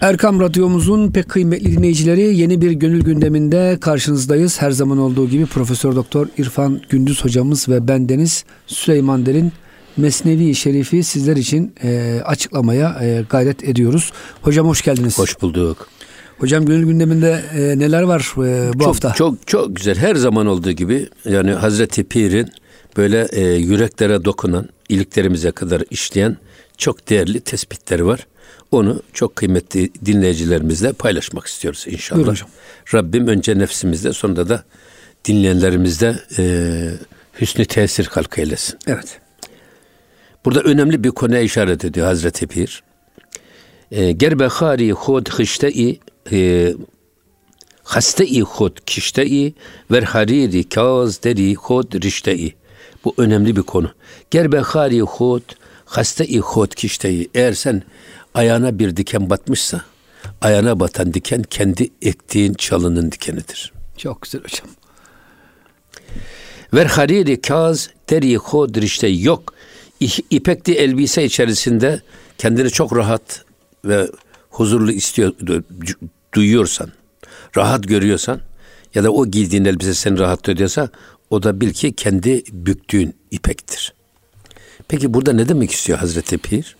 Erkam Radyomuzun pek kıymetli dinleyicileri yeni bir gönül gündeminde karşınızdayız. Her zaman olduğu gibi Profesör Doktor İrfan Gündüz hocamız ve bendeniz Süleyman Derin Mesnevi Şerifi sizler için e, açıklamaya e, gayret ediyoruz. Hocam hoş geldiniz. Hoş bulduk. Hocam gönül gündeminde e, neler var e, bu çok, hafta? Çok çok güzel. Her zaman olduğu gibi yani Hazreti Pir'in böyle e, yüreklere dokunan, iliklerimize kadar işleyen çok değerli tespitleri var. Onu çok kıymetli dinleyicilerimizle paylaşmak istiyoruz inşallah. Buyurun hocam. Rabbim önce nefsimizde sonra da dinleyenlerimizde e, hüsnü tesir halk eylesin. Evet. Burada önemli bir konuya işaret ediyor Hazreti Pir. E, Gerbe hari hod hışte-i e, haste-i hod kişte-i ver hariri kaz deri hod rişte-i. Bu önemli bir konu. Gerbe hari hod haste-i hod kişte-i. Eğer sen ayağına bir diken batmışsa ayağına batan diken kendi ektiğin çalının dikenidir. Çok güzel hocam. Ver hariri kaz deri hod rişte yok. İpekli elbise içerisinde kendini çok rahat ve huzurlu istiyor duyuyorsan, rahat görüyorsan ya da o giydiğin elbise seni rahat ediyorsa o da bil ki kendi büktüğün ipektir. Peki burada ne demek istiyor Hazreti Pir?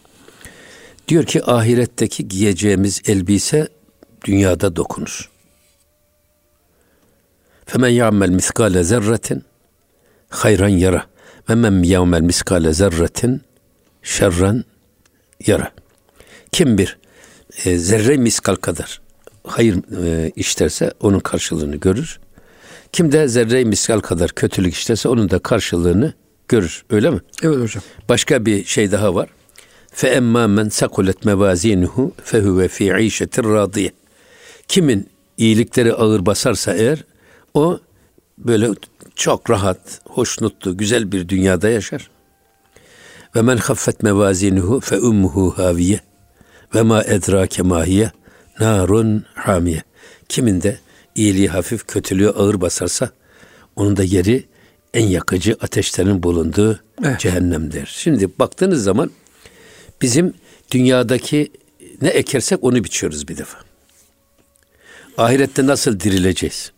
Diyor ki ahiretteki giyeceğimiz elbise dünyada dokunur. Femen ya'mel miskale zerretin hayran yara ve men ya'mel miskale zerretin şerran yara. Kim bir e, zerre miskal kadar hayır e, işlerse onun karşılığını görür. Kim de zerre miskal kadar kötülük işlerse onun da karşılığını görür. Öyle mi? Evet hocam. Başka bir şey daha var. Men sakulet mevazinuhu fe huve fi işetir radiye. Kimin iyilikleri ağır basarsa eğer o böyle çok rahat, hoşnutlu, güzel bir dünyada yaşar. Ve men haffet mevazinuhu fe ummuhu haviye ve ma edrake mahiye narun hamiye. Kimin de iyiliği hafif, kötülüğü ağır basarsa onun da yeri en yakıcı ateşlerin bulunduğu evet. cehennemdir. Şimdi baktığınız zaman bizim dünyadaki ne ekersek onu biçiyoruz bir defa. Ahirette nasıl dirileceğiz?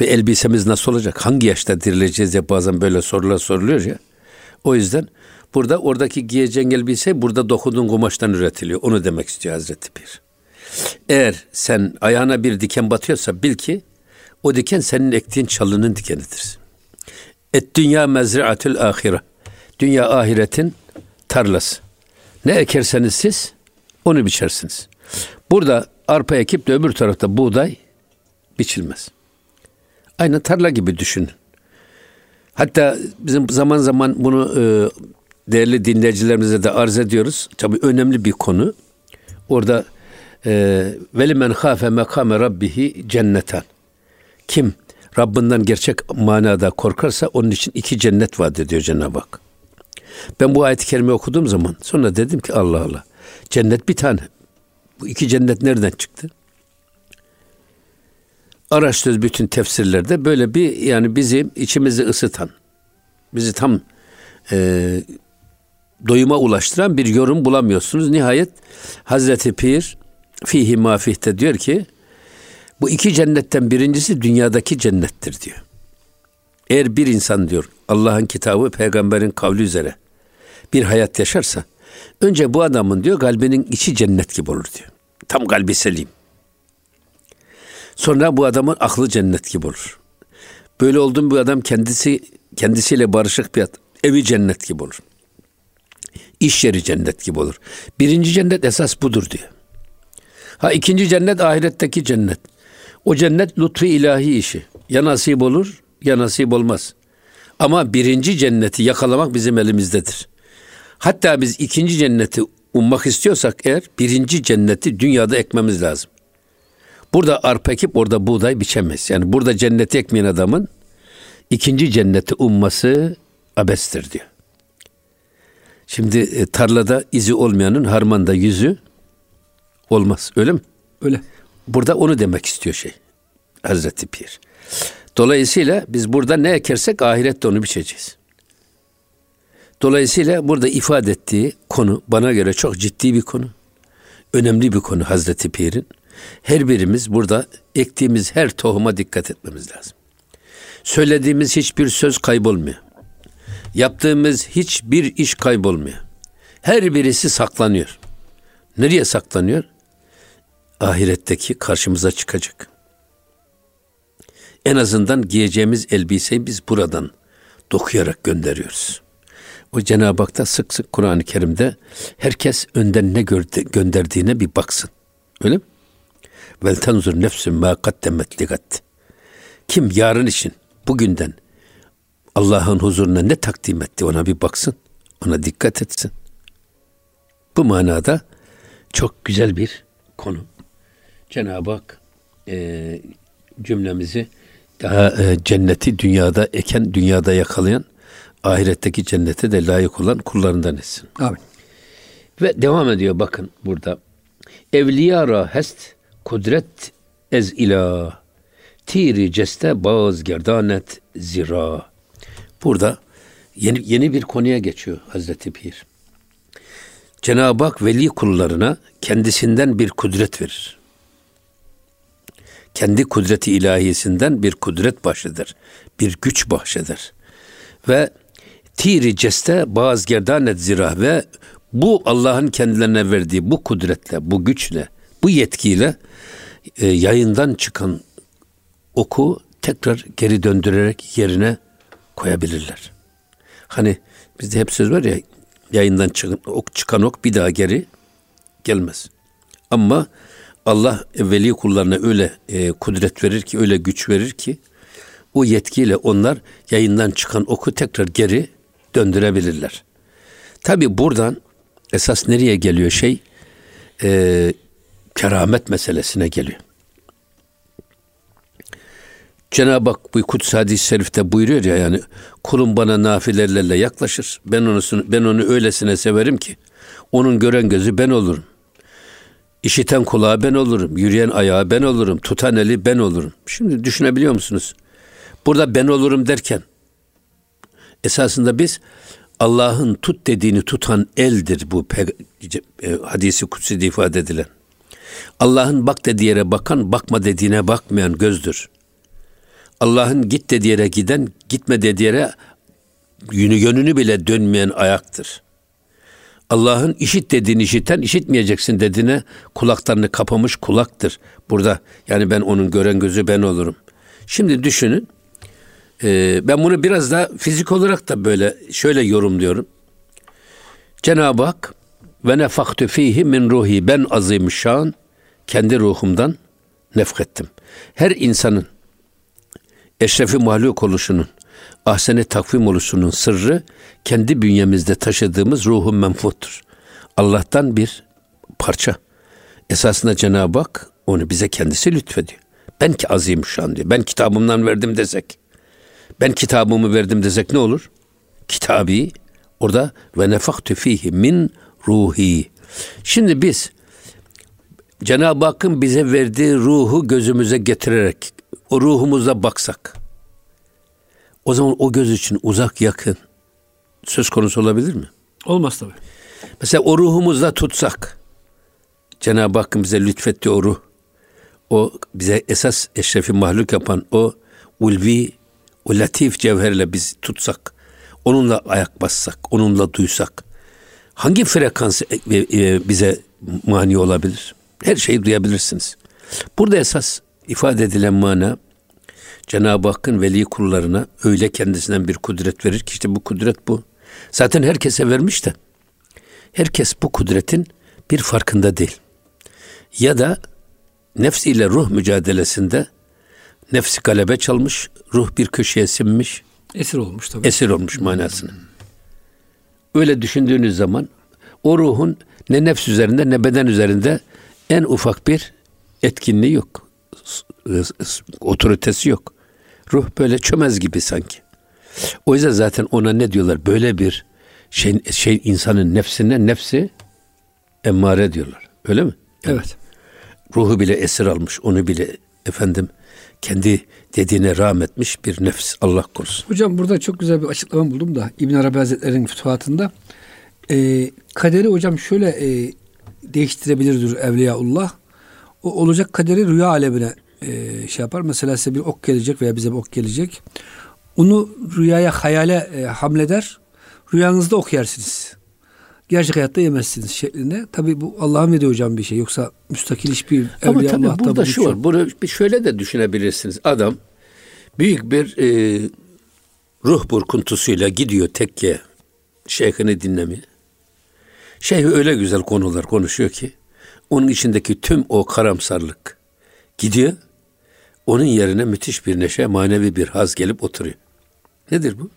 Ve elbisemiz nasıl olacak? Hangi yaşta dirileceğiz ya bazen böyle sorular soruluyor ya. O yüzden burada oradaki giyeceğin elbise burada dokunduğun kumaştan üretiliyor. Onu demek istiyor Hazreti Pir. Eğer sen ayağına bir diken batıyorsa bil ki o diken senin ektiğin çalının dikenidir. Et dünya mezriatül ahire. Dünya ahiretin tarlası. Ne ekerseniz siz onu biçersiniz. Burada arpa ekip de öbür tarafta buğday biçilmez. Aynı tarla gibi düşünün. Hatta bizim zaman zaman bunu e, değerli dinleyicilerimize de arz ediyoruz. Tabii önemli bir konu. Orada e, veli men hafe mekame rabbihi cennetan. Kim Rabbinden gerçek manada korkarsa onun için iki cennet vaat ediyor Cenab-ı Hak. Ben bu ayet-i kerime okuduğum zaman sonra dedim ki Allah Allah. Cennet bir tane. Bu iki cennet nereden çıktı? Araştırıyoruz bütün tefsirlerde böyle bir yani bizi içimizi ısıtan, bizi tam e, doyuma ulaştıran bir yorum bulamıyorsunuz. Nihayet Hazreti Pir fihi mafihte diyor ki bu iki cennetten birincisi dünyadaki cennettir diyor. Eğer bir insan diyor Allah'ın kitabı peygamberin kavli üzere bir hayat yaşarsa önce bu adamın diyor kalbinin içi cennet gibi olur diyor. Tam kalbi selim. Sonra bu adamın aklı cennet gibi olur. Böyle olduğum bu adam kendisi kendisiyle barışık bir adam. Evi cennet gibi olur. İş yeri cennet gibi olur. Birinci cennet esas budur diyor. Ha ikinci cennet ahiretteki cennet. O cennet lütfu ilahi işi. Ya nasip olur ya nasip olmaz. Ama birinci cenneti yakalamak bizim elimizdedir. Hatta biz ikinci cenneti ummak istiyorsak eğer birinci cenneti dünyada ekmemiz lazım. Burada arpa ekip orada buğday biçemez. Yani burada cenneti ekmeyen adamın ikinci cenneti umması abestir diyor. Şimdi e, tarlada izi olmayanın harmanda yüzü olmaz. Öyle mi? Öyle. Burada onu demek istiyor şey. Hazreti Pir. Dolayısıyla biz burada ne ekersek ahirette onu biçeceğiz. Dolayısıyla burada ifade ettiği konu bana göre çok ciddi bir konu. önemli bir konu Hazreti Pir'in. Her birimiz burada ektiğimiz her tohuma dikkat etmemiz lazım. Söylediğimiz hiçbir söz kaybolmuyor. Yaptığımız hiçbir iş kaybolmuyor. Her birisi saklanıyor. Nereye saklanıyor? Ahiretteki karşımıza çıkacak. En azından giyeceğimiz elbiseyi biz buradan dokuyarak gönderiyoruz. O Cenab-ı Hak da sık sık Kur'an-ı Kerim'de herkes önden ne gönderdiğine bir baksın. Öyle mi? Vel tenzur nefsün ma kaddemet ligat. Kim yarın için bugünden Allah'ın huzuruna ne takdim etti ona bir baksın. Ona dikkat etsin. Bu manada çok güzel bir konu. Cenab-ı Hak e, cümlemizi daha e, cenneti dünyada eken, dünyada yakalayan, ahiretteki cennete de layık olan kullarından etsin. Amin. Ve devam ediyor bakın burada. Evliya ra hest kudret ez ila tiri ceste baz gerdanet zira. Burada yeni, yeni bir konuya geçiyor Hazreti Pir. Cenab-ı Hak veli kullarına kendisinden bir kudret verir. Kendi kudreti ilahisinden bir kudret bahşeder. Bir güç bahşeder. Ve tiri ceste bazı gerdanet zira ve bu Allah'ın kendilerine verdiği bu kudretle, bu güçle, bu yetkiyle e, yayından çıkan oku tekrar geri döndürerek yerine koyabilirler. Hani bizde hep söz var ya yayından çıkan ok, çıkan ok bir daha geri gelmez. Ama Allah veli kullarına öyle e, kudret verir ki, öyle güç verir ki o yetkiyle onlar yayından çıkan oku tekrar geri döndürebilirler. Tabi buradan esas nereye geliyor şey? E, keramet meselesine geliyor. Cenab-ı Hak bu kutsi hadis-i şerifte buyuruyor ya yani kulum bana nafilelerle yaklaşır. Ben onu ben onu öylesine severim ki onun gören gözü ben olurum. İşiten kulağı ben olurum, yürüyen ayağı ben olurum, tutan eli ben olurum. Şimdi düşünebiliyor musunuz? Burada ben olurum derken esasında biz Allah'ın tut dediğini tutan eldir bu e, hadisi kutsi ifade edilen. Allah'ın bak dediği yere bakan, bakma dediğine bakmayan gözdür. Allah'ın git dediği yere giden, gitme dediği yere yönü yönünü bile dönmeyen ayaktır. Allah'ın işit dediğini işiten, işitmeyeceksin dediğine kulaklarını kapamış kulaktır. Burada yani ben onun gören gözü ben olurum. Şimdi düşünün, e, ben bunu biraz da fizik olarak da böyle şöyle yorumluyorum. Cenab-ı Hak ve nefaktu fihi min ruhi ben azim şan kendi ruhumdan nefkettim. Her insanın eşrefi mahluk oluşunun, ahsene takvim oluşunun sırrı kendi bünyemizde taşıdığımız ruhun menfuttur. Allah'tan bir parça. Esasında Cenab-ı Hak onu bize kendisi lütfediyor. Ben ki azim şu diyor. Ben kitabımdan verdim desek. Ben kitabımı verdim desek ne olur? Kitabı orada ve nefaktu fihi min ruhi. Şimdi biz Cenab-ı Hakk'ın bize verdiği ruhu gözümüze getirerek o ruhumuza baksak o zaman o göz için uzak yakın söz konusu olabilir mi? Olmaz tabi. Mesela o ruhumuzda tutsak Cenab-ı Hakk'ın bize lütfettiği o ruh o bize esas eşrefi mahluk yapan o ulvi o latif cevherle biz tutsak onunla ayak bassak onunla duysak hangi frekans e, e, bize mani olabilir? Her şeyi duyabilirsiniz. Burada esas ifade edilen mana Cenab-ı Hakk'ın veli kullarına öyle kendisinden bir kudret verir ki işte bu kudret bu. Zaten herkese vermiş de herkes bu kudretin bir farkında değil. Ya da nefsiyle ruh mücadelesinde nefsi galebe çalmış, ruh bir köşeye sinmiş. Esir olmuş tabii. Esir olmuş manasını. Öyle düşündüğünüz zaman o ruhun ne nefs üzerinde ne beden üzerinde en ufak bir etkinliği yok. Otoritesi yok. Ruh böyle çömez gibi sanki. O yüzden zaten ona ne diyorlar? Böyle bir şey, şey insanın nefsine nefsi emmare diyorlar. Öyle mi? Yani evet. Ruhu bile esir almış. Onu bile efendim kendi dediğine rahmetmiş bir nefs. Allah korusun. Hocam burada çok güzel bir açıklama buldum da İbn Arabi Hazretleri'nin fütuhatında. E, kaderi hocam şöyle e, değiştirebilir Evliyaullah. O olacak kaderi rüya alemine e, şey yapar. Mesela size bir ok gelecek veya bize bir ok gelecek. Onu rüyaya, hayale e, hamleder. Rüyanızda okuyarsınız. Gerçek hayatta yemezsiniz şeklinde. Tabi bu Allah'ın verdiği hocam bir şey. Yoksa müstakil hiçbir Ama tabii burada şu var. Bunu bir şöyle de düşünebilirsiniz. Adam büyük bir e, ruh burkuntusuyla gidiyor tekke şeyhini dinlemeye. Şeyh öyle güzel konular konuşuyor ki onun içindeki tüm o karamsarlık gidiyor. Onun yerine müthiş bir neşe, manevi bir haz gelip oturuyor. Nedir bu?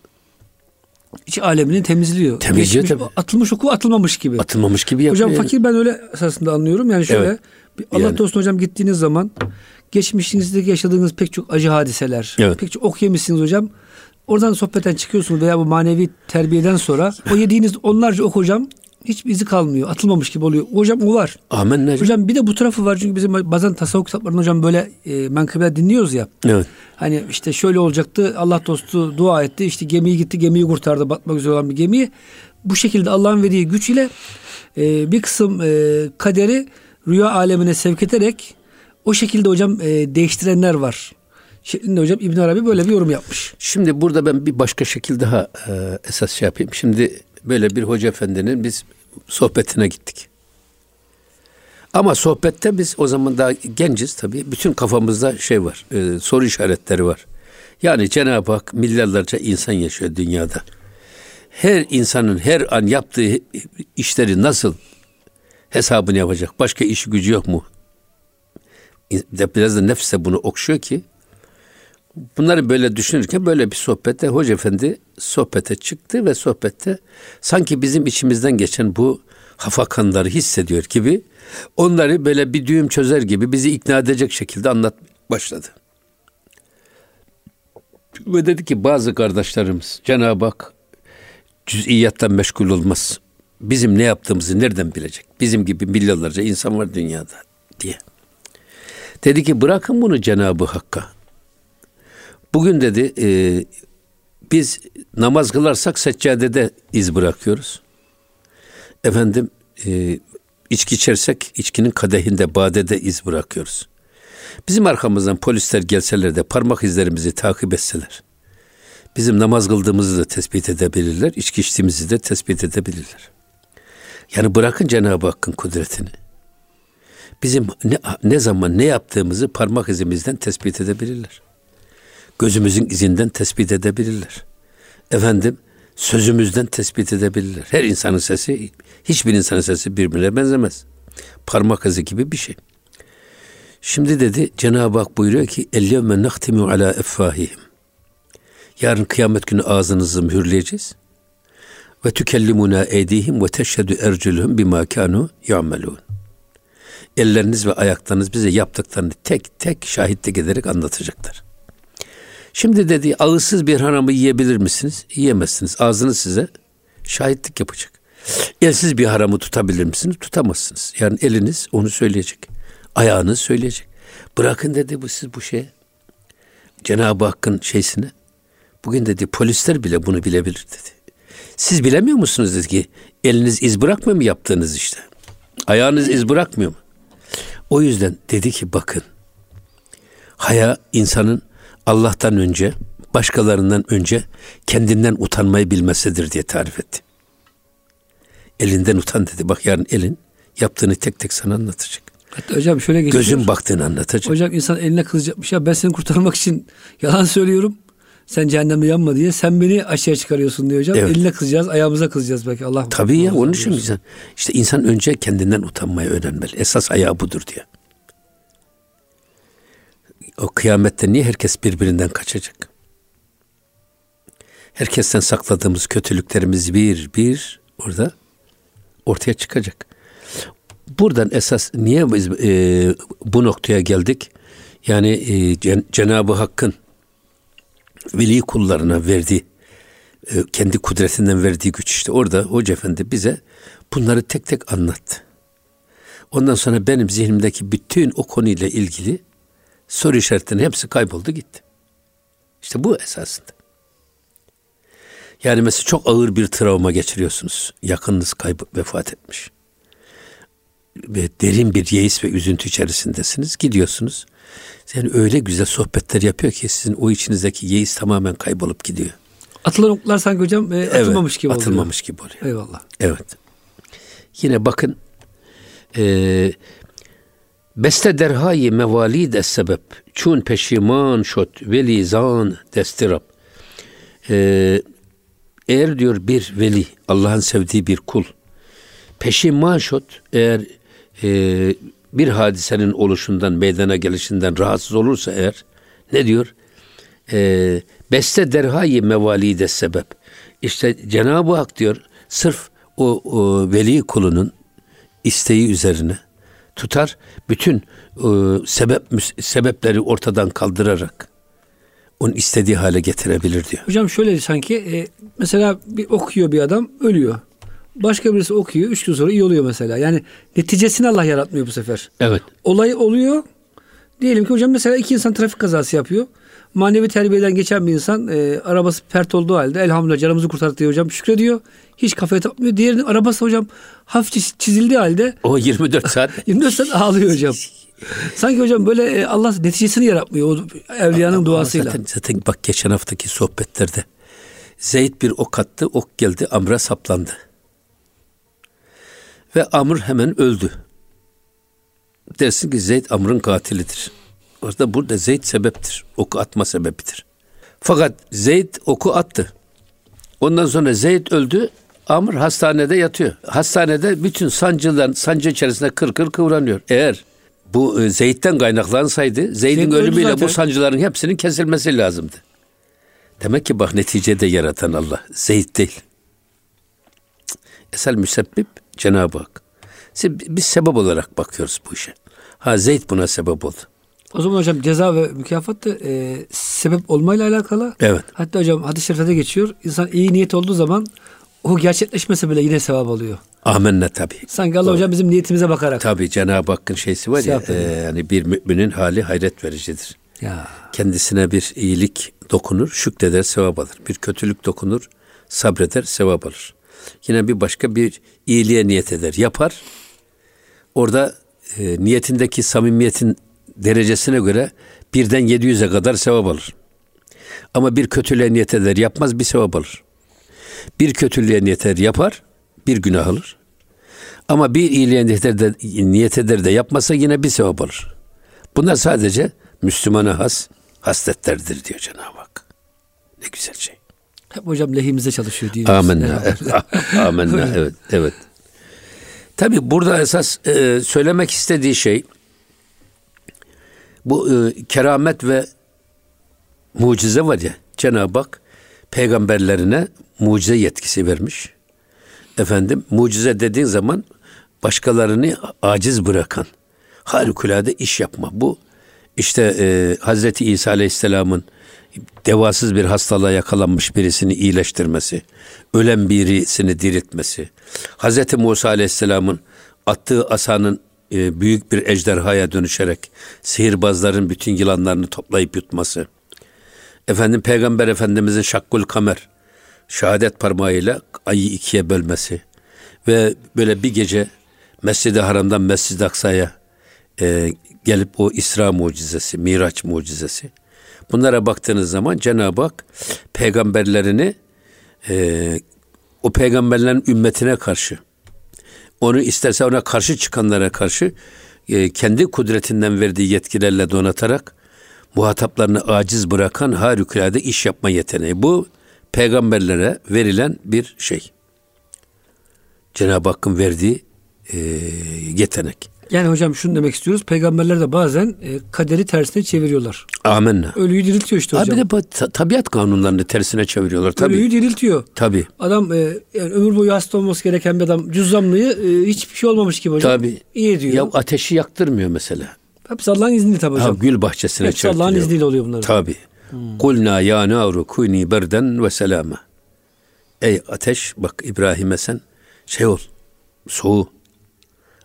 İç alemini temizliyor. Temizliyor Geçmiş, tabii. Atılmış oku atılmamış gibi. Atılmamış gibi yapıyor. Hocam fakir ben öyle esasında anlıyorum. Yani şöyle evet. Allah yani. dostuna hocam gittiğiniz zaman geçmişinizdeki yaşadığınız pek çok acı hadiseler, evet. pek çok ok yemişsiniz hocam. Oradan sohbetten çıkıyorsunuz veya bu manevi terbiyeden sonra o yediğiniz onlarca ok hocam hiçbir izi kalmıyor. Atılmamış gibi oluyor. Hocam o var. Amin. Hocam bir de bu tarafı var. Çünkü bizim bazen tasavvuf kitaplarında hocam böyle e, menkıbeler dinliyoruz ya. Evet. Hani işte şöyle olacaktı. Allah dostu dua etti. İşte gemiyi gitti. Gemiyi kurtardı. Batmak üzere olan bir gemiyi. Bu şekilde Allah'ın verdiği güç ile e, bir kısım e, kaderi rüya alemine sevk ederek o şekilde hocam e, değiştirenler var. Şeklinde hocam İbn Arabi böyle bir yorum yapmış. Şimdi burada ben bir başka şekilde daha e, esas şey yapayım. Şimdi böyle bir hoca efendinin biz sohbetine gittik. Ama sohbette biz o zaman daha genciz tabii. Bütün kafamızda şey var, e, soru işaretleri var. Yani Cenab-ı Hak milyarlarca insan yaşıyor dünyada. Her insanın her an yaptığı işleri nasıl hesabını yapacak? Başka işi gücü yok mu? Biraz da nefse bunu okşuyor ki Bunları böyle düşünürken böyle bir sohbette Hoca Efendi sohbete çıktı ve sohbette sanki bizim içimizden geçen bu hafakanları hissediyor gibi onları böyle bir düğüm çözer gibi bizi ikna edecek şekilde anlat başladı. Ve dedi ki bazı kardeşlerimiz Cenab-ı Hak cüz'iyattan meşgul olmaz. Bizim ne yaptığımızı nereden bilecek? Bizim gibi milyonlarca insan var dünyada diye. Dedi ki bırakın bunu Cenab-ı Hakk'a. Bugün dedi e, biz namaz kılarsak seccadede iz bırakıyoruz. Efendim e, içki içersek içkinin kadehinde badede iz bırakıyoruz. Bizim arkamızdan polisler gelseler de parmak izlerimizi takip etseler. Bizim namaz kıldığımızı da tespit edebilirler, içki içtiğimizi de tespit edebilirler. Yani bırakın Cenab-ı Hakk'ın kudretini. Bizim ne, ne zaman ne yaptığımızı parmak izimizden tespit edebilirler gözümüzün izinden tespit edebilirler. Efendim sözümüzden tespit edebilirler. Her insanın sesi, hiçbir insanın sesi birbirine benzemez. Parmak izi gibi bir şey. Şimdi dedi Cenab-ı Hak buyuruyor ki اَلْيَوْمَ نَخْتِمُ ala اَفْفَاهِهِمْ Yarın kıyamet günü ağzınızı mühürleyeceğiz. Ve tükellimuna eydihim ve teşhedü ercülhüm bima kanu ya'melun. Elleriniz ve ayaklarınız bize yaptıklarını tek tek şahitlik ederek anlatacaklar. Şimdi dedi ağızsız bir haramı yiyebilir misiniz? Yiyemezsiniz. Ağzınız size şahitlik yapacak. Elsiz bir haramı tutabilir misiniz? Tutamazsınız. Yani eliniz onu söyleyecek. Ayağınız söyleyecek. Bırakın dedi bu siz bu şeye. Cenab-ı Hakk'ın şeysine. Bugün dedi polisler bile bunu bilebilir dedi. Siz bilemiyor musunuz dedi ki eliniz iz bırakmıyor mu yaptığınız işte? Ayağınız iz bırakmıyor mu? O yüzden dedi ki bakın haya insanın Allah'tan önce, başkalarından önce kendinden utanmayı bilmesidir diye tarif etti. Elinden utan dedi. Bak yarın elin yaptığını tek tek sana anlatacak. Hatta hocam şöyle geçiyor. Gözün baktığını anlatacak. Hocam insan eline kızacakmış ya ben seni kurtarmak için yalan söylüyorum. Sen cehennemde yanma diye sen beni aşağıya çıkarıyorsun diyor hocam. Evet. Eline kızacağız, ayağımıza kızacağız belki Allah. Tabii ya onun için insan işte insan önce kendinden utanmayı öğrenmeli. Esas ayağı budur diye o kıyamette niye herkes birbirinden kaçacak? Herkesten sakladığımız kötülüklerimiz bir bir orada ortaya çıkacak. Buradan esas niye biz e, bu noktaya geldik? Yani e, Cen- Cenab-ı Hakk'ın veli kullarına verdiği e, kendi kudretinden verdiği güç işte orada Hoca Efendi bize bunları tek tek anlattı. Ondan sonra benim zihnimdeki bütün o konuyla ilgili soru işaretlerinin hepsi kayboldu gitti. İşte bu esasında. Yani mesela çok ağır bir travma geçiriyorsunuz. Yakınınız kaybı vefat etmiş. ve derin bir yeis ve üzüntü içerisindesiniz. Gidiyorsunuz. Yani öyle güzel sohbetler yapıyor ki sizin o içinizdeki yeis tamamen kaybolup gidiyor. Atılan oklar sanki hocam e, atılmamış evet, gibi oluyor. Atılmamış gibi oluyor. Eyvallah. Evet. Yine bakın e, Beste derhayi mevalid sebep çun peşiman şot veli zan destirab. Ee, eğer diyor bir veli Allah'ın sevdiği bir kul peşiman şot eğer e, bir hadisenin oluşundan meydana gelişinden rahatsız olursa eğer ne diyor? E, beste derhayi mevalide sebep. İşte Cenab-ı Hak diyor sırf o, o veli kulunun isteği üzerine tutar bütün e, sebep sebepleri ortadan kaldırarak onun istediği hale getirebilir diyor. Hocam şöyle sanki e, mesela bir okuyor bir adam ölüyor. Başka birisi okuyor. Üç gün sonra iyi oluyor mesela. Yani neticesini Allah yaratmıyor bu sefer. Evet. Olay oluyor. Diyelim ki hocam mesela iki insan trafik kazası yapıyor. Manevi terbiyeden geçen bir insan e, arabası pert olduğu halde elhamdülillah canımızı kurtardı diyor hocam şükrediyor. Hiç kafaya takmıyor. Diğerinin arabası hocam hafif çizildiği halde. O 24 saat. 24 saat ağlıyor hocam. Sanki hocam böyle e, Allah neticesini yaratmıyor o evliyanın duasıyla. Zaten, zaten bak geçen haftaki sohbetlerde Zeyd bir ok attı, ok geldi, Amr'a saplandı. Ve Amr hemen öldü. Dersin ki Zeyd Amr'ın katilidir. Orada burada Zeyd sebeptir. Oku atma sebebidir. Fakat Zeyd oku attı. Ondan sonra Zeyd öldü. Amr hastanede yatıyor. Hastanede bütün sancıların sancı içerisinde kır kır kıvranıyor. Eğer bu e, Zeyd'den kaynaklansaydı Zeyd'in ölümüyle bu sancıların hepsinin kesilmesi lazımdı. Demek ki bak neticede yaratan Allah. Zeyd değil. Esel müsebbip Cenab-ı Hak. Biz sebep olarak bakıyoruz bu işe. Ha Zeyd buna sebep oldu. O zaman hocam ceza ve mükafat da e, sebep olmayla alakalı. Evet. Hatta hocam hadis-i şerifte geçiyor. İnsan iyi niyet olduğu zaman o gerçekleşmese bile yine sevap alıyor. Amenna tabi. Sanki Allah Doğru. hocam bizim niyetimize bakarak. Tabi Cenab-ı Hakk'ın şeysi var ya e, yani bir müminin hali hayret vericidir. Ya. Kendisine bir iyilik dokunur, şükreder, sevap alır. Bir kötülük dokunur, sabreder, sevap alır. Yine bir başka bir iyiliğe niyet eder, yapar. Orada e, niyetindeki samimiyetin derecesine göre birden 700'e kadar sevap alır. Ama bir kötülüğe niyet eder, yapmaz bir sevap alır. Bir kötülüğe niyet eder, yapar, bir günah alır. Ama bir iyiliğe niyet eder, de, niyet eder de yapmasa yine bir sevap alır. Bunlar sadece Müslümana has hasletlerdir diyor Cenab-ı Hak. Ne güzel şey. Hep hocam lehimize çalışıyor diyoruz. Amenna. Amenna. evet, evet. Tabi burada esas e, söylemek istediği şey bu e, keramet ve mucize var ya Cenab-ı Hak peygamberlerine mucize yetkisi vermiş. Efendim mucize dediğin zaman başkalarını aciz bırakan harikulade iş yapma. Bu işte e, Hazreti İsa Aleyhisselam'ın devasız bir hastalığa yakalanmış birisini iyileştirmesi, ölen birisini diriltmesi, Hazreti Musa Aleyhisselam'ın attığı asanın e, büyük bir ejderhaya dönüşerek sihirbazların bütün yılanlarını toplayıp yutması. Efendim Peygamber Efendimizin şakkul kamer şehadet parmağıyla ayı ikiye bölmesi ve böyle bir gece Mescid-i Haram'dan Mescid-i Aksa'ya e, gelip o İsra mucizesi, Miraç mucizesi. Bunlara baktığınız zaman Cenab-ı Hak peygamberlerini e, o peygamberlerin ümmetine karşı onu isterse ona karşı çıkanlara karşı e, kendi kudretinden verdiği yetkilerle donatarak muhataplarını aciz bırakan harikulade iş yapma yeteneği. Bu peygamberlere verilen bir şey. Cenab-ı Hakk'ın verdiği e, yetenek. Yani hocam şunu demek istiyoruz. Peygamberler de bazen e, kaderi tersine çeviriyorlar. Amenna. Ölüyü diriltiyor işte hocam. Abi de bu tabiat kanunlarını tersine çeviriyorlar tabii. Ölüyü diriltiyor. Tabii. Adam e, yani ömür boyu hasta olması gereken bir adam cüzzamlıyı e, hiçbir şey olmamış gibi hocam. Tabii. İyi diyor. Ya ateşi yaktırmıyor mesela. Hepsi Allah'ın izniyle tabii hocam. Ha, gül bahçesine Hepsi Allah'ın izniyle oluyor bunlar. Tabii. Hmm. Kulna ya naru kuni berden ve selama. Ey ateş bak İbrahim'e sen şey ol. Soğu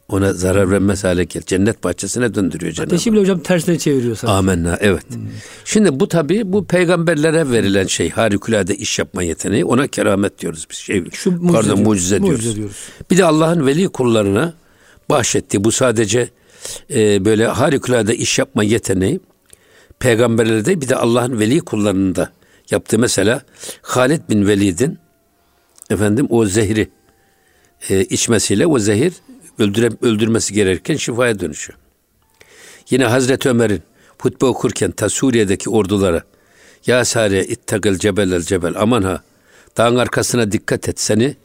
ona zarar vermez hale gel. Cennet bahçesine döndürüyor Cenab-ı Ateşi bile hocam tersine çeviriyor sana. Amenna evet. Hmm. Şimdi bu tabi bu peygamberlere verilen şey harikulade iş yapma yeteneği ona keramet diyoruz biz. Şey, Şu mucize, pardon mucize, mucize diyoruz. diyoruz. Bir de Allah'ın veli kullarına bahşetti. Bu sadece e, böyle harikulade iş yapma yeteneği peygamberlerde bir de Allah'ın veli kullarında yaptığı mesela Halid bin Velid'in efendim o zehri e, içmesiyle o zehir öldüre, öldürmesi gerekirken şifaya dönüşüyor. Yine Hazreti Ömer'in hutbe okurken ta Suriye'deki ordulara ya Sariye ittakil cebel el cebel aman ha dağın arkasına dikkat et seni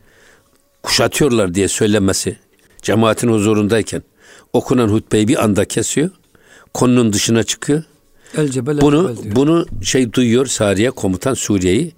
kuşatıyorlar diye söylemesi cemaatin huzurundayken okunan hutbeyi bir anda kesiyor. Konunun dışına çıkıyor. El cebel, el bunu diyor. bunu şey duyuyor Sariye komutan Suriye'yi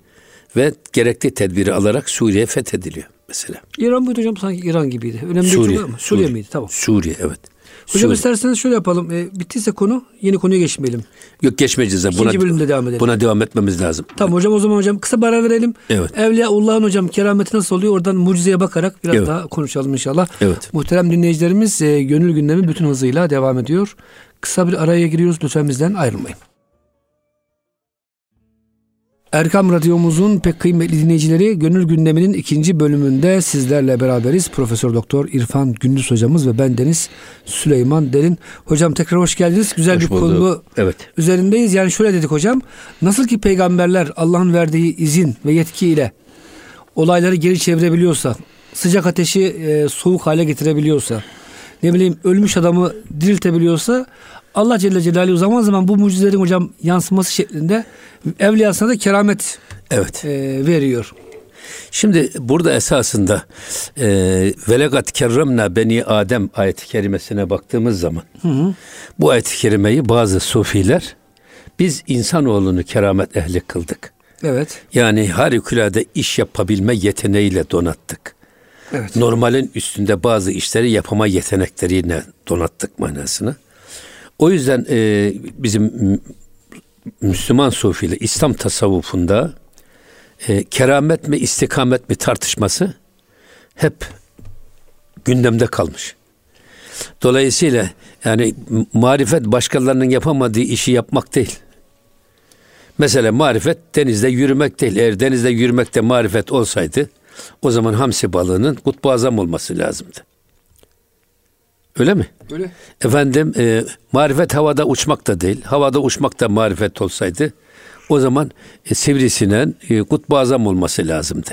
ve gerekli tedbiri alarak Suriye fethediliyor mesela. İran mıydı hocam sanki İran gibiydi. Önemli Suriye, değil Suriye, Suriye miydi? Tamam. Suriye evet. Hocam Suriye. isterseniz şöyle yapalım. E, bittiyse konu yeni konuya geçmeyelim. Yok geçmeyeceğiz. İkinci buna, bölümde devam edelim. Buna devam etmemiz lazım. Tamam hocam o zaman hocam kısa bir ara verelim. Evet. Evliyaullah'ın hocam kerameti nasıl oluyor? Oradan mucizeye bakarak biraz evet. daha konuşalım inşallah. Evet. Muhterem dinleyicilerimiz e, gönül gündemi bütün hızıyla devam ediyor. Kısa bir araya giriyoruz. Lütfen bizden ayrılmayın. Erkam Radyomuzun pek kıymetli dinleyicileri Gönül Gündemi'nin ikinci bölümünde sizlerle beraberiz. Profesör Doktor İrfan Gündüz hocamız ve ben Deniz Süleyman Derin. Hocam tekrar hoş geldiniz. Güzel hoş bir bulduk. konu evet. üzerindeyiz. Yani şöyle dedik hocam. Nasıl ki peygamberler Allah'ın verdiği izin ve yetkiyle olayları geri çevirebiliyorsa, sıcak ateşi e, soğuk hale getirebiliyorsa, ne bileyim ölmüş adamı diriltebiliyorsa Allah Celle Celaluhu zaman zaman bu mucizelerin hocam yansıması şeklinde evliyasına da keramet evet. e, veriyor. Şimdi burada esasında e, velegat kerremna beni Adem ayet-i kerimesine baktığımız zaman hı hı. bu ayet-i kerimeyi bazı sufiler biz insanoğlunu keramet ehli kıldık. Evet. Yani harikulade iş yapabilme yeteneğiyle donattık. Evet. Normalin üstünde bazı işleri yapama yetenekleriyle donattık manasını. O yüzden e, bizim Müslüman sufiyle İslam tasavvufunda e, keramet mi istikamet mi tartışması hep gündemde kalmış. Dolayısıyla yani marifet başkalarının yapamadığı işi yapmak değil. Mesela marifet denizde yürümek değil. Eğer denizde yürümekte marifet olsaydı o zaman hamsi balığının kutbu azam olması lazımdı. Öyle mi? Öyle. Efendim e, marifet havada uçmak da değil. Havada uçmak da marifet olsaydı o zaman e, sivrisinden e, kutbu azam olması lazımdı.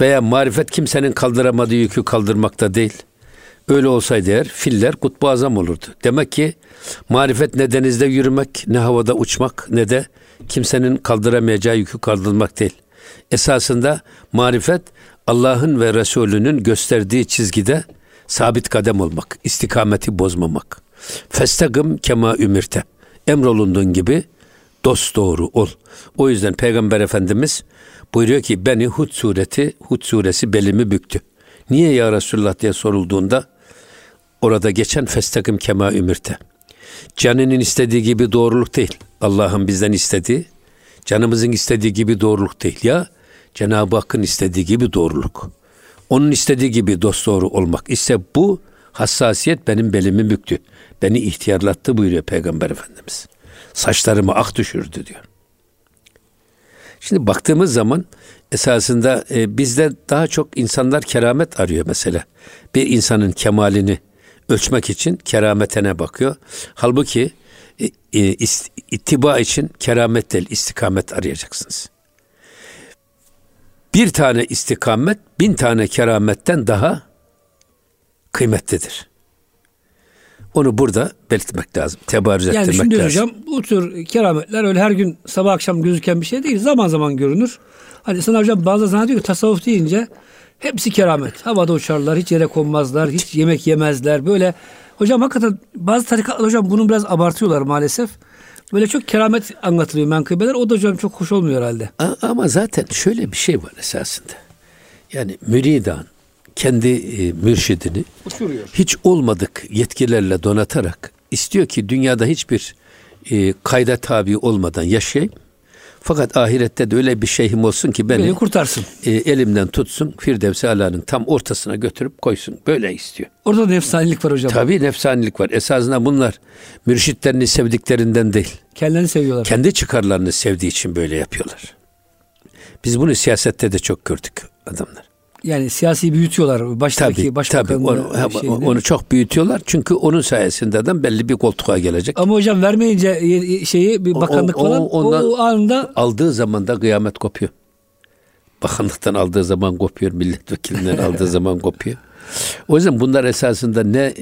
Veya marifet kimsenin kaldıramadığı yükü kaldırmakta değil. Öyle olsaydı eğer filler kutbu azam olurdu. Demek ki marifet ne denizde yürümek, ne havada uçmak, ne de kimsenin kaldıramayacağı yükü kaldırmak değil. Esasında marifet Allah'ın ve Resulünün gösterdiği çizgide sabit kadem olmak, istikameti bozmamak. Festagım kema ümirte. Emrolunduğun gibi dost doğru ol. O yüzden Peygamber Efendimiz buyuruyor ki beni Hud sureti, Hud suresi belimi büktü. Niye ya Resulullah diye sorulduğunda orada geçen festagım kema ümirte. Canının istediği gibi doğruluk değil. Allah'ın bizden istediği, canımızın istediği gibi doğruluk değil. Ya Cenab-ı Hakk'ın istediği gibi doğruluk. Onun istediği gibi dosdoğru olmak. İşte bu hassasiyet benim belimi büktü. Beni ihtiyarlattı buyuruyor Peygamber Efendimiz. Saçlarımı ak düşürdü diyor. Şimdi baktığımız zaman esasında e, bizde daha çok insanlar keramet arıyor mesela. Bir insanın kemalini ölçmek için kerametine bakıyor. Halbuki e, e, ittiba için keramet değil istikamet arayacaksınız bir tane istikamet bin tane kerametten daha kıymetlidir. Onu burada belirtmek lazım. Tebarüz yani ettirmek şimdi lazım. hocam bu tür kerametler öyle her gün sabah akşam gözüken bir şey değil. Zaman zaman görünür. Hani sana hocam bazı zaman diyor ki tasavvuf deyince hepsi keramet. Havada uçarlar, hiç yere konmazlar, hiç yemek yemezler. Böyle hocam hakikaten bazı tarikatlar hocam bunu biraz abartıyorlar maalesef. Böyle çok keramet anlatılıyor menkıbeler. O da hocam çok hoş olmuyor herhalde. Ama zaten şöyle bir şey var esasında. Yani müridan kendi e, mürşidini Uçuruyor. hiç olmadık yetkilerle donatarak istiyor ki dünyada hiçbir e, kayda tabi olmadan yaşayayım. Fakat ahirette de öyle bir şeyhim olsun ki beni, beni kurtarsın. E, elimden tutsun Firdevs-i Ala'nın tam ortasına götürüp koysun. Böyle istiyor. Orada nefsanilik var hocam. Tabii nefsanilik var. Esasında bunlar mürşitlerini sevdiklerinden değil. Kendilerini seviyorlar. Kendi çıkarlarını sevdiği için böyle yapıyorlar. Biz bunu siyasette de çok gördük adamlar. Yani siyasi büyütüyorlar. Baştaki tabii, başbakanın tabii, onu, onu çok büyütüyorlar. Çünkü onun sayesinde adam belli bir koltuğa gelecek. Ama hocam vermeyince şeyi bir bakanlık o, o, falan ondan, o anında aldığı zaman da kıyamet kopuyor. Bakanlıktan aldığı zaman kopuyor, milletvekilinden aldığı zaman kopuyor. O yüzden bunlar esasında ne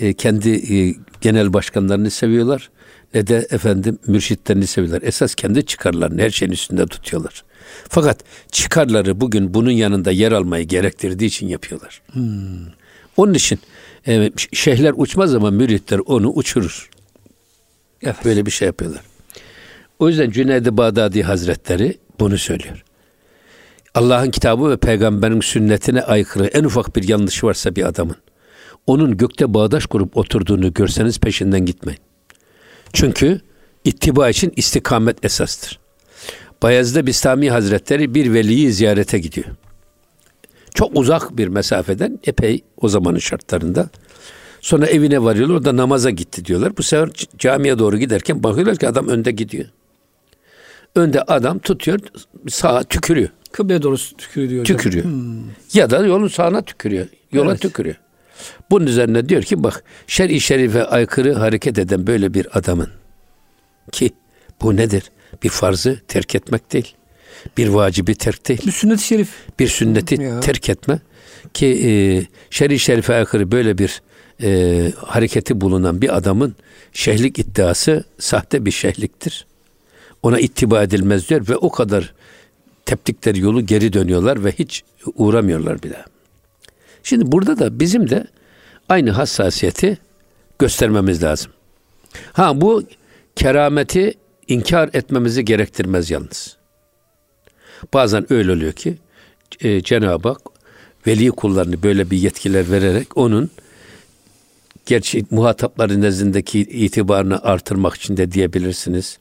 e, kendi e, genel başkanlarını seviyorlar ne de efendim mürşitlerini seviyorlar. Esas kendi çıkarlarını her şeyin üstünde tutuyorlar. Fakat çıkarları bugün bunun yanında yer almayı gerektirdiği için yapıyorlar. Hmm. Onun için e, şeyhler uçmaz ama müritler onu uçurur. Evet. Böyle bir şey yapıyorlar. O yüzden Cüneyd-i Bağdadi Hazretleri bunu söylüyor. Allah'ın kitabı ve peygamberin sünnetine aykırı en ufak bir yanlış varsa bir adamın onun gökte bağdaş kurup oturduğunu görseniz peşinden gitmeyin. Çünkü ittiba için istikamet esastır. Bayezid Bistami Hazretleri bir veliyi ziyarete gidiyor. Çok uzak bir mesafeden epey o zamanın şartlarında. Sonra evine varıyorlar orada namaza gitti diyorlar. Bu sefer camiye doğru giderken bakıyorlar ki adam önde gidiyor. Önde adam tutuyor sağa tükürüyor. Kıbleye doğru tükürüyor. Hocam. Tükürüyor. Hmm. Ya da yolun sağına tükürüyor. Yola evet. tükürüyor. Bunun üzerine diyor ki bak şer-i şerife aykırı hareket eden böyle bir adamın ki bu nedir? Bir farzı terk etmek değil. Bir vacibi terk değil. Bir sünnet-i şerif. Bir sünneti ya. terk etme ki e, şer-i şerife aykırı böyle bir e, hareketi bulunan bir adamın şehlik iddiası sahte bir şehliktir. Ona ittiba edilmez diyor ve o kadar teptikleri yolu geri dönüyorlar ve hiç uğramıyorlar bir daha. Şimdi burada da bizim de aynı hassasiyeti göstermemiz lazım. Ha bu kerameti inkar etmemizi gerektirmez yalnız. Bazen öyle oluyor ki e, Cenab-ı Hak veli kullarını böyle bir yetkiler vererek onun gerçi muhatapların nezdindeki itibarını artırmak için de diyebilirsiniz.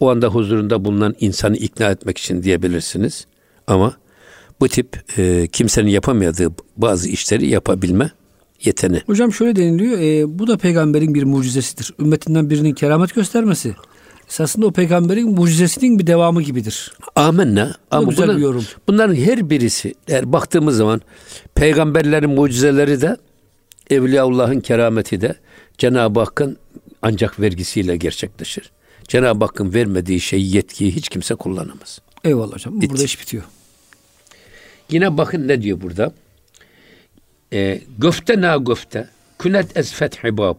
O anda huzurunda bulunan insanı ikna etmek için diyebilirsiniz. Ama bu tip e, kimsenin yapamadığı bazı işleri yapabilme yeteneği. Hocam şöyle deniliyor, e, bu da peygamberin bir mucizesidir. Ümmetinden birinin keramet göstermesi. Esasında o peygamberin mucizesinin bir devamı gibidir. Amenna. Ama güzel bunlar, bir yorum. Bunların her birisi eğer baktığımız zaman peygamberlerin mucizeleri de Evliyaullah'ın kerameti de Cenab-ı Hakk'ın ancak vergisiyle gerçekleşir. Cenab-ı Hakk'ın vermediği şeyi, yetkiyi hiç kimse kullanamaz. Eyvallah hocam. Bitti. Burada iş bitiyor. Yine bakın ne diyor burada. E, göfte na göfte. Künet ez fethibab.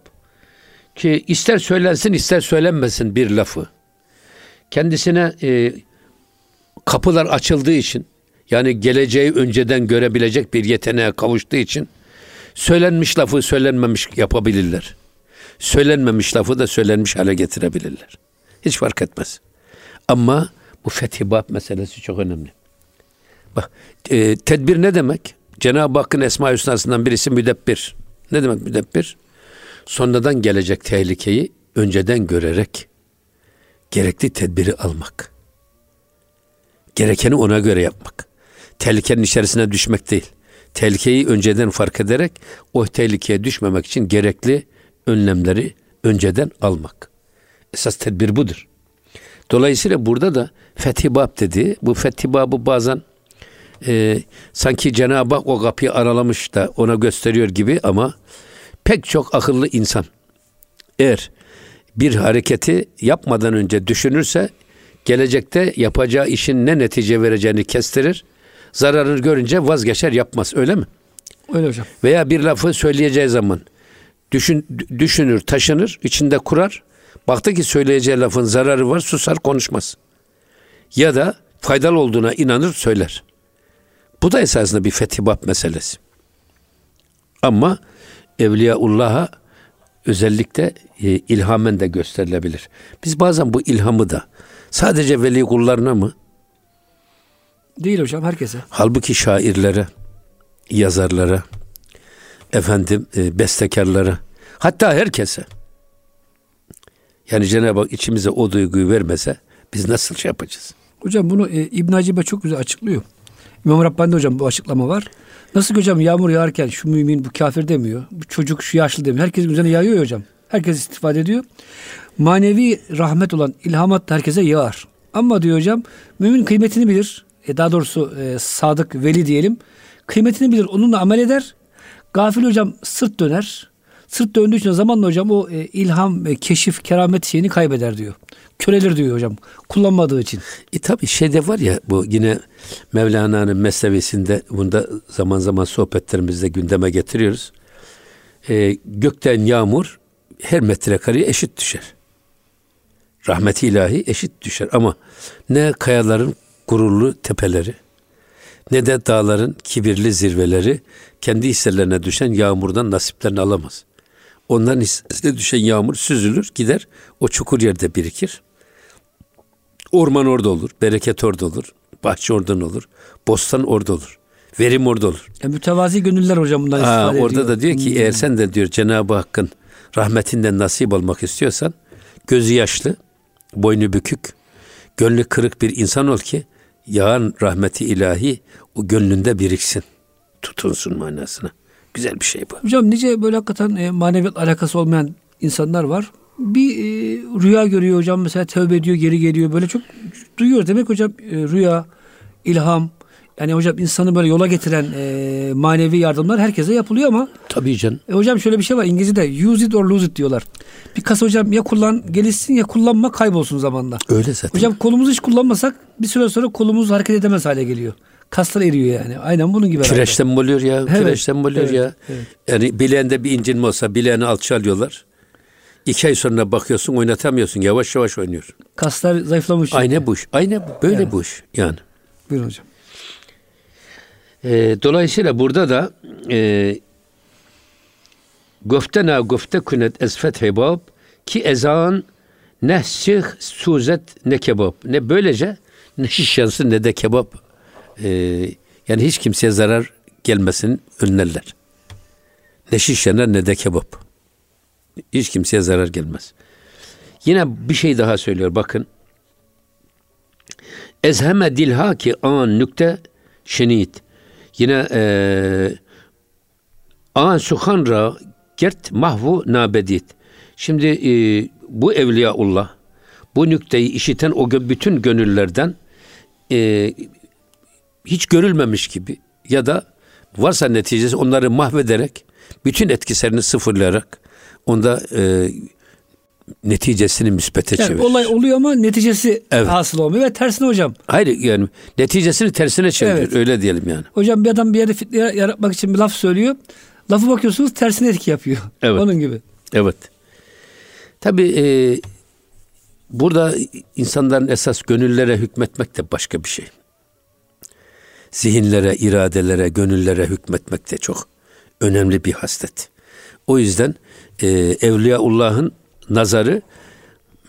Ki ister söylensin ister söylenmesin bir lafı. Kendisine e, kapılar açıldığı için yani geleceği önceden görebilecek bir yeteneğe kavuştuğu için söylenmiş lafı söylenmemiş yapabilirler. Söylenmemiş lafı da söylenmiş hale getirebilirler. Hiç fark etmez. Ama bu fethibab meselesi çok önemli. Bak e, tedbir ne demek? Cenab-ı Hakk'ın Esma Hüsna'sından birisi müdebbir. Ne demek müdebbir? Sonradan gelecek tehlikeyi önceden görerek gerekli tedbiri almak. Gerekeni ona göre yapmak. Tehlikenin içerisine düşmek değil. Tehlikeyi önceden fark ederek o tehlikeye düşmemek için gerekli önlemleri önceden almak. Esas tedbir budur. Dolayısıyla burada da fethibab dedi. Bu fethibabı bazen e, sanki Cenab-ı Hak o kapıyı aralamış da ona gösteriyor gibi ama pek çok akıllı insan eğer bir hareketi yapmadan önce düşünürse gelecekte yapacağı işin ne netice vereceğini kestirir. Zararını görünce vazgeçer yapmaz öyle mi? Öyle hocam. Veya bir lafı söyleyeceği zaman düşün, düşünür, taşınır, içinde kurar. Baktı ki söyleyeceği lafın zararı var, susar, konuşmaz. Ya da faydalı olduğuna inanır, söyler. Bu da esasında bir fetibab meselesi. Ama Evliyaullah'a özellikle e, ilhamen de gösterilebilir. Biz bazen bu ilhamı da sadece veli kullarına mı? Değil hocam herkese. Halbuki şairlere, yazarlara, efendim e, bestekarlara, hatta herkese. Yani Cenab-ı Hak içimize o duyguyu vermese biz nasıl şey yapacağız? Hocam bunu e, İbn Hacibe çok güzel açıklıyor. İmam Rabbani hocam bu açıklama var. Nasıl ki hocam yağmur yağarken şu mümin bu kafir demiyor. Bu çocuk şu yaşlı demiyor. Herkesin üzerine yağıyor ya hocam. Herkes istifade ediyor. Manevi rahmet olan ilhamat da herkese yağar. Ama diyor hocam mümin kıymetini bilir. E daha doğrusu e, sadık veli diyelim. Kıymetini bilir. Onunla amel eder. Gafil hocam sırt döner. Sırt döndüğü için zamanla hocam o e, ilham, e, keşif, keramet şeyini kaybeder diyor. Körelir diyor hocam. Kullanmadığı için. E tabi şeyde var ya bu yine Mevlana'nın mesnevisinde bunda zaman zaman sohbetlerimizde gündeme getiriyoruz. E, gökten yağmur her metrekareye eşit düşer. Rahmeti ilahi eşit düşer ama ne kayaların gururlu tepeleri ne de dağların kibirli zirveleri kendi hisselerine düşen yağmurdan nasiplerini alamaz. Onların hissesine düşen yağmur süzülür, gider, o çukur yerde birikir. Orman orada olur, bereket orada olur, bahçe oradan olur, bostan orada olur, verim orada olur. E, mütevazi gönüller hocam bundan Aa, orada ediyor. da diyor ki Hmm. eğer sen de diyor Cenab-ı Hakk'ın rahmetinden nasip olmak istiyorsan gözü yaşlı, boynu bükük, gönlü kırık bir insan ol ki yağan rahmeti ilahi o gönlünde biriksin. Tutunsun manasına. Güzel bir şey bu. Hocam nice böyle hakikaten e, maneviyat alakası olmayan insanlar var. Bir e, rüya görüyor hocam mesela tövbe ediyor geri geliyor böyle çok duyuyor. Demek hocam e, rüya, ilham yani hocam insanı böyle yola getiren e, manevi yardımlar herkese yapılıyor ama Tabii canım. e, hocam şöyle bir şey var İngilizce'de use it or lose it diyorlar. Bir kas hocam ya kullan gelişsin ya kullanma kaybolsun zamanla. Öyle zaten. Hocam kolumuzu hiç kullanmasak bir süre sonra kolumuz hareket edemez hale geliyor. Kaslar eriyor yani. Aynen bunun gibi. Kireçten oluyor ya? Evet, Kireçten oluyor evet, ya? evet. Yani bileğinde bir incinme olsa bileğini alçalıyorlar. İki ay sonra bakıyorsun oynatamıyorsun. Yavaş yavaş oynuyor. Kaslar zayıflamış. Aynı bu iş. Aynı. Böyle Yani. bu iş. Yani. Buyurun hocam. E, dolayısıyla burada da e, Göftena göfte künet ezfet hebab ki ezan ne sih suzet ne kebap. Ne böylece ne şiş yansın ne de kebap. E, yani hiç kimseye zarar gelmesini önlerler. Ne şiş yanar ne de kebap. Hiç kimseye zarar gelmez. Yine bir şey daha söylüyor bakın. Ezheme dilha ki an nükte şenit. Yine eee an suhan ra gert mahvu nabedit. Şimdi eee, bu evliyaullah bu nükteyi işiten o bütün gönüllerden eee, hiç görülmemiş gibi ya da varsa neticesi onları mahvederek bütün etkislerini sıfırlayarak onda eee, neticesini müspete Yani çevirir. olay oluyor ama neticesi Evet. hasıl olmuyor ve tersine hocam. Hayır yani neticesini tersine çevirir Evet. öyle diyelim yani. Hocam bir adam bir yerde fitne yaratmak için bir laf söylüyor. Lafı bakıyorsunuz tersine etki yapıyor. Evet. Onun gibi. Evet. Tabii e, burada insanların esas gönüllere hükmetmek de başka bir şey. Zihinlere, iradelere, gönüllere hükmetmek de çok önemli bir haslet. O yüzden e, Evliyaullah'ın nazarı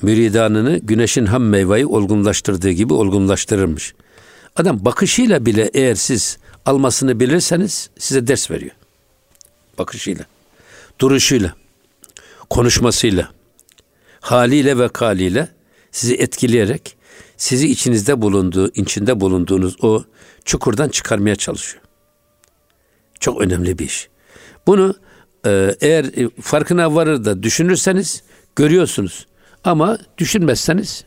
müridanını güneşin ham meyveyi olgunlaştırdığı gibi olgunlaştırırmış. Adam bakışıyla bile eğer siz almasını bilirseniz size ders veriyor. Bakışıyla, duruşuyla, konuşmasıyla, haliyle ve kaliyle sizi etkileyerek sizi içinizde bulunduğu, içinde bulunduğunuz o çukurdan çıkarmaya çalışıyor. Çok önemli bir iş. Bunu eğer e, farkına varır da düşünürseniz görüyorsunuz. Ama düşünmezseniz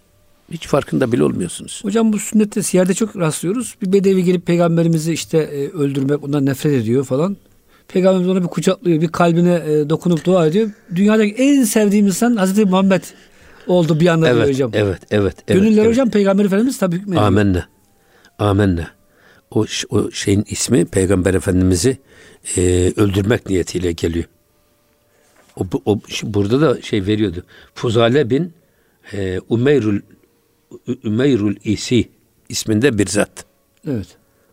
hiç farkında bile olmuyorsunuz. Hocam bu sünnette siyerde çok rastlıyoruz. Bir bedevi gelip peygamberimizi işte e, öldürmek, ondan nefret ediyor falan. Peygamberimiz ona bir kucaklıyor, bir kalbine e, dokunup dua ediyor. Dünyadaki en sevdiğim insan Hazreti Muhammed oldu bir anda diyor Evet, hocam. evet, evet, evet. Gönüller evet. hocam Peygamber Efendimiz tabii hükmediyor. Amenna. Amenna. O, o şeyin ismi Peygamber Efendimiz'i e, öldürmek niyetiyle geliyor. O, o burada da şey veriyordu. Fuzale bin e, Umeyrul Ümeyrul İsi isminde bir zat. Evet.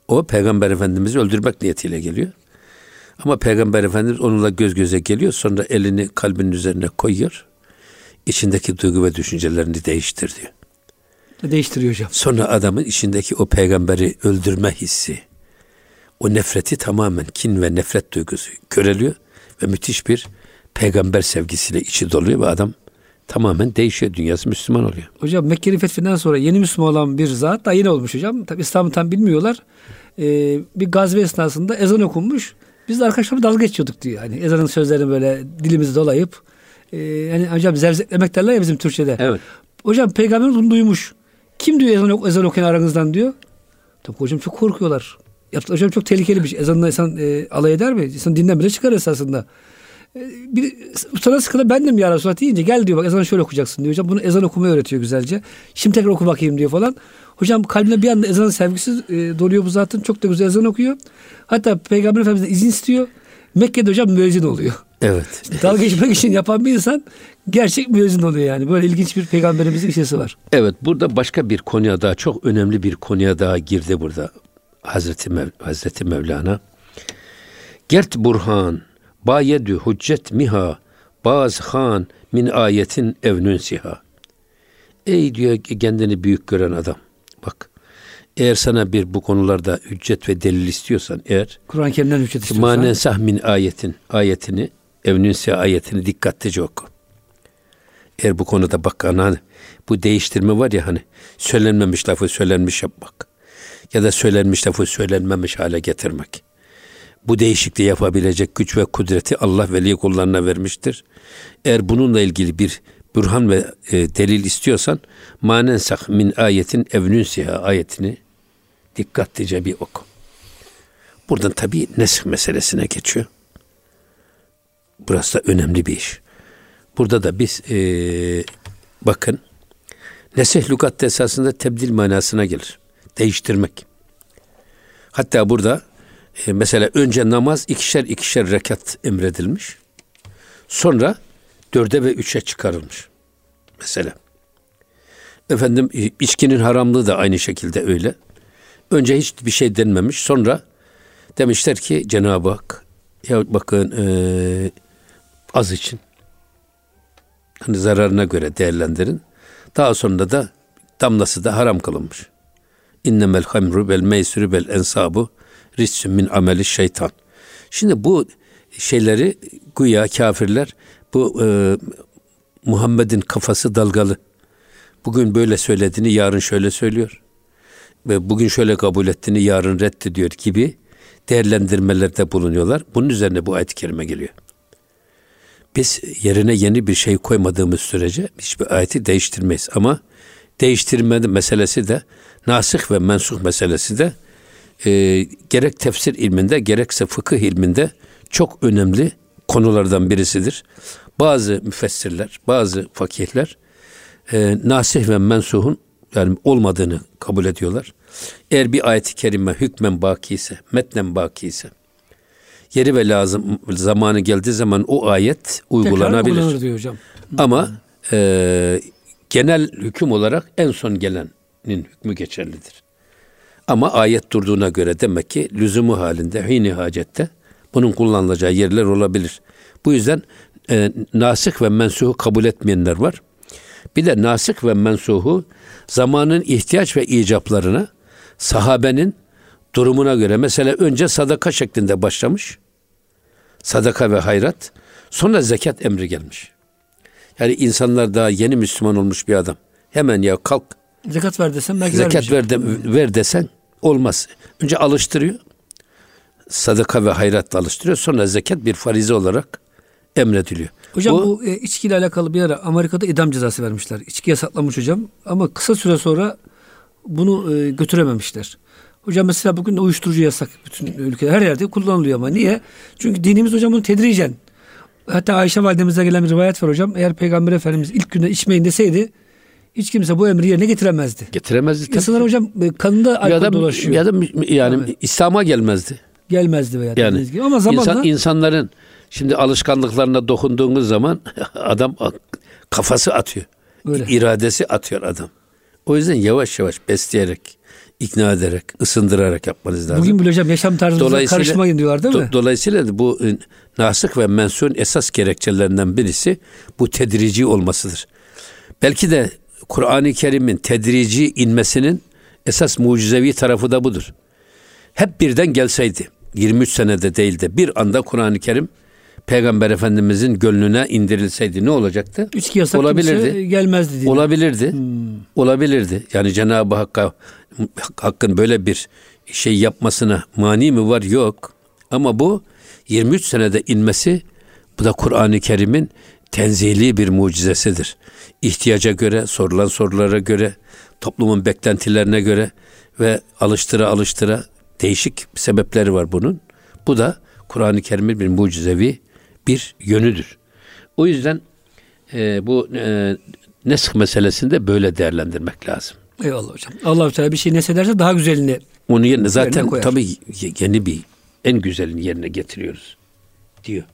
O Peygamber Efendimiz'i öldürmek niyetiyle geliyor. Ama Peygamber Efendimiz onunla göz göze geliyor. Sonra elini kalbinin üzerine koyuyor. İçindeki duygu ve düşüncelerini değiştir diyor. Değiştiriyor hocam. Sonra adamın içindeki o peygamberi öldürme hissi, o nefreti tamamen kin ve nefret duygusu köreliyor ve müthiş bir peygamber sevgisiyle içi doluyor ve adam tamamen değişiyor, dünyası Müslüman oluyor. Hocam Mekke'nin fethinden sonra yeni Müslüman olan bir zat da yeni olmuş hocam. Tabi İslam'ı tam bilmiyorlar. Ee, bir gazve esnasında ezan okunmuş. Biz de arkadaşlarımla dalga geçiyorduk diyor. Hani ezanın sözlerini böyle dilimizi dolayıp e, yani hocam zevzeklemek derler ya bizim Türkçe'de. Evet. Hocam peygamber bunu duymuş. Kim diyor ezan, ezan okuyan aranızdan diyor. Tabii hocam çok korkuyorlar. Yaptığı hocam çok tehlikeli bir şey. Ezanla insan e, alay eder mi? İnsan dinden bile çıkar esasında. E, bir sonra sıkıla bendim ya Resulallah deyince gel diyor bak ezanı şöyle okuyacaksın diyor hocam. Bunu ezan okumayı öğretiyor güzelce. Şimdi tekrar oku bakayım diyor falan. Hocam kalbine bir anda ezanın sevgisi e, doluyor bu zatın. Çok da güzel ezan okuyor. Hatta Peygamber Efendimiz'den izin istiyor. Mekke'de hocam müezzin oluyor. Evet. Dalga geçmek için yapan bir insan gerçek müezzin oluyor yani. Böyle ilginç bir peygamberimizin şeysi var. Evet burada başka bir konuya daha çok önemli bir konuya daha girdi burada Hazreti, Mev Hazreti Mevlana. Gert burhan bayedü hüccet miha baz han min ayetin evnün siha. Ey diyor kendini büyük gören adam. Bak eğer sana bir bu konularda hüccet ve delil istiyorsan eğer Kur'an-ı Kerim'den hüccet istiyorsan. Manen sahmin ayetin ayetini evnünse ayetini dikkatlice oku. Eğer bu konuda bak hani bu değiştirme var ya hani söylenmemiş lafı söylenmiş yapmak ya da söylenmiş lafı söylenmemiş hale getirmek. Bu değişikliği yapabilecek güç ve kudreti Allah veli kullarına vermiştir. Eğer bununla ilgili bir bürhan ve e, delil istiyorsan manen sah min ayetin evnün siha ayetini dikkatlice bir oku. Buradan tabii nesih meselesine geçiyor. Burası da önemli bir iş. Burada da biz e, bakın nesih lügatte esasında tebdil manasına gelir. Değiştirmek. Hatta burada e, mesela önce namaz ikişer ikişer rekat emredilmiş. Sonra dörde ve üçe çıkarılmış. Mesela. Efendim içkinin haramlığı da aynı şekilde öyle. Önce hiçbir şey denmemiş. Sonra demişler ki Cenab-ı Hak ya bakın e, az için hani zararına göre değerlendirin. Daha sonra da damlası da haram kılınmış. İnnemel hamru bel meysürü bel ensabu rissün min ameli şeytan. Şimdi bu şeyleri güya kafirler bu e, Muhammed'in kafası dalgalı. Bugün böyle söylediğini yarın şöyle söylüyor. Ve bugün şöyle kabul ettiğini yarın reddediyor gibi değerlendirmelerde bulunuyorlar. Bunun üzerine bu ayet-i kerime geliyor. Biz yerine yeni bir şey koymadığımız sürece hiçbir ayeti değiştirmeyiz. Ama değiştirme meselesi de nasih ve mensuh meselesi de e, gerek tefsir ilminde gerekse fıkıh ilminde çok önemli konulardan birisidir. Bazı müfessirler, bazı fakihler e, nasih ve mensuhun yani olmadığını kabul ediyorlar. Eğer bir ayet-i kerime hükmen baki ise, metnen baki ise, yeri ve lazım zamanı geldiği zaman o ayet uygulanabilir. diyor hocam. Ama e, genel hüküm olarak en son gelenin hükmü geçerlidir. Ama ayet durduğuna göre demek ki lüzumu halinde, hini hacette bunun kullanılacağı yerler olabilir. Bu yüzden e, nasık ve mensuhu kabul etmeyenler var. Bir de nasık ve mensuhu zamanın ihtiyaç ve icaplarına sahabenin durumuna göre mesela önce sadaka şeklinde başlamış. Sadaka ve hayrat. Sonra zekat emri gelmiş. Yani insanlar daha yeni Müslüman olmuş bir adam. Hemen ya kalk. Zekat ver desen belki Zekat ver, de, ver desen olmaz. Önce alıştırıyor. Sadaka ve hayratla alıştırıyor. Sonra zekat bir farize olarak emrediliyor. Hocam bu, bu e, içkiyle alakalı bir ara Amerika'da idam cezası vermişler. İçki yasaklamış hocam ama kısa süre sonra bunu e, götürememişler. Hocam mesela bugün de uyuşturucu yasak bütün ülkede her yerde kullanılıyor ama niye? Çünkü dinimiz hocam bunu tedricen hatta Ayşe validemize gelen bir rivayet var hocam. Eğer Peygamber Efendimiz ilk günde içmeyin deseydi hiç kimse bu emri yerine getiremezdi. Getiremezdi. İnsanlar hocam e, kanında alkol ya da, dolaşıyor. Ya da yani Tabii. İslam'a gelmezdi. Gelmezdi veya yani, gibi. Ama zamanla insan, insanların şimdi alışkanlıklarına dokunduğunuz zaman adam kafası atıyor. Öyle. İradesi atıyor adam. O yüzden yavaş yavaş besleyerek, ikna ederek, ısındırarak yapmanız lazım. Bugün bile hocam yaşam tarzımıza karışmayın diyorlar değil mi? Do, dolayısıyla bu e, nasık ve mensun esas gerekçelerinden birisi bu tedrici olmasıdır. Belki de Kur'an-ı Kerim'in tedrici inmesinin esas mucizevi tarafı da budur. Hep birden gelseydi, 23 senede değil de bir anda Kur'an-ı Kerim Peygamber Efendimizin gönlüne indirilseydi ne olacaktı? Üç yasak olabilirdi. gelmezdi. Diye. Olabilirdi. Hmm. Olabilirdi. Yani Cenab-ı Hakk'a Hakk'ın böyle bir şey yapmasına mani mi var? Yok. Ama bu 23 senede inmesi bu da Kur'an-ı Kerim'in tenzili bir mucizesidir. İhtiyaca göre, sorulan sorulara göre, toplumun beklentilerine göre ve alıştıra alıştıra Değişik sebepleri var bunun. Bu da Kur'an-ı Kerim'in bir mucizevi bir yönüdür. O yüzden e, bu e, nesk meselesinde böyle değerlendirmek lazım. Eyvallah hocam. allah Teala bir şey nesederse daha güzelini Onu yerine zaten Yerine tabii ye- yeni bir en güzelini yerine getiriyoruz diyor.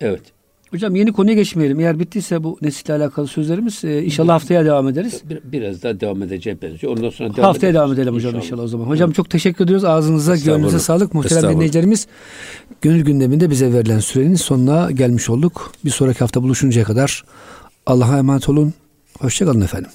Evet. Hocam yeni konuya geçmeyelim. Eğer bittiyse bu nesille alakalı sözlerimiz e, inşallah haftaya devam ederiz. Bir- biraz daha devam edeceğe benziyor. Ondan sonra devam Haftaya ederiz. devam edelim hocam inşallah, o zaman. Hocam çok teşekkür ediyoruz. Ağzınıza, gönlünüze sağlık. Muhterem dinleyicilerimiz gönül gündeminde bize verilen sürenin sonuna gelmiş olduk. Bir sonraki hafta buluşuncaya kadar Allah'a emanet olun. Hoşçakalın efendim.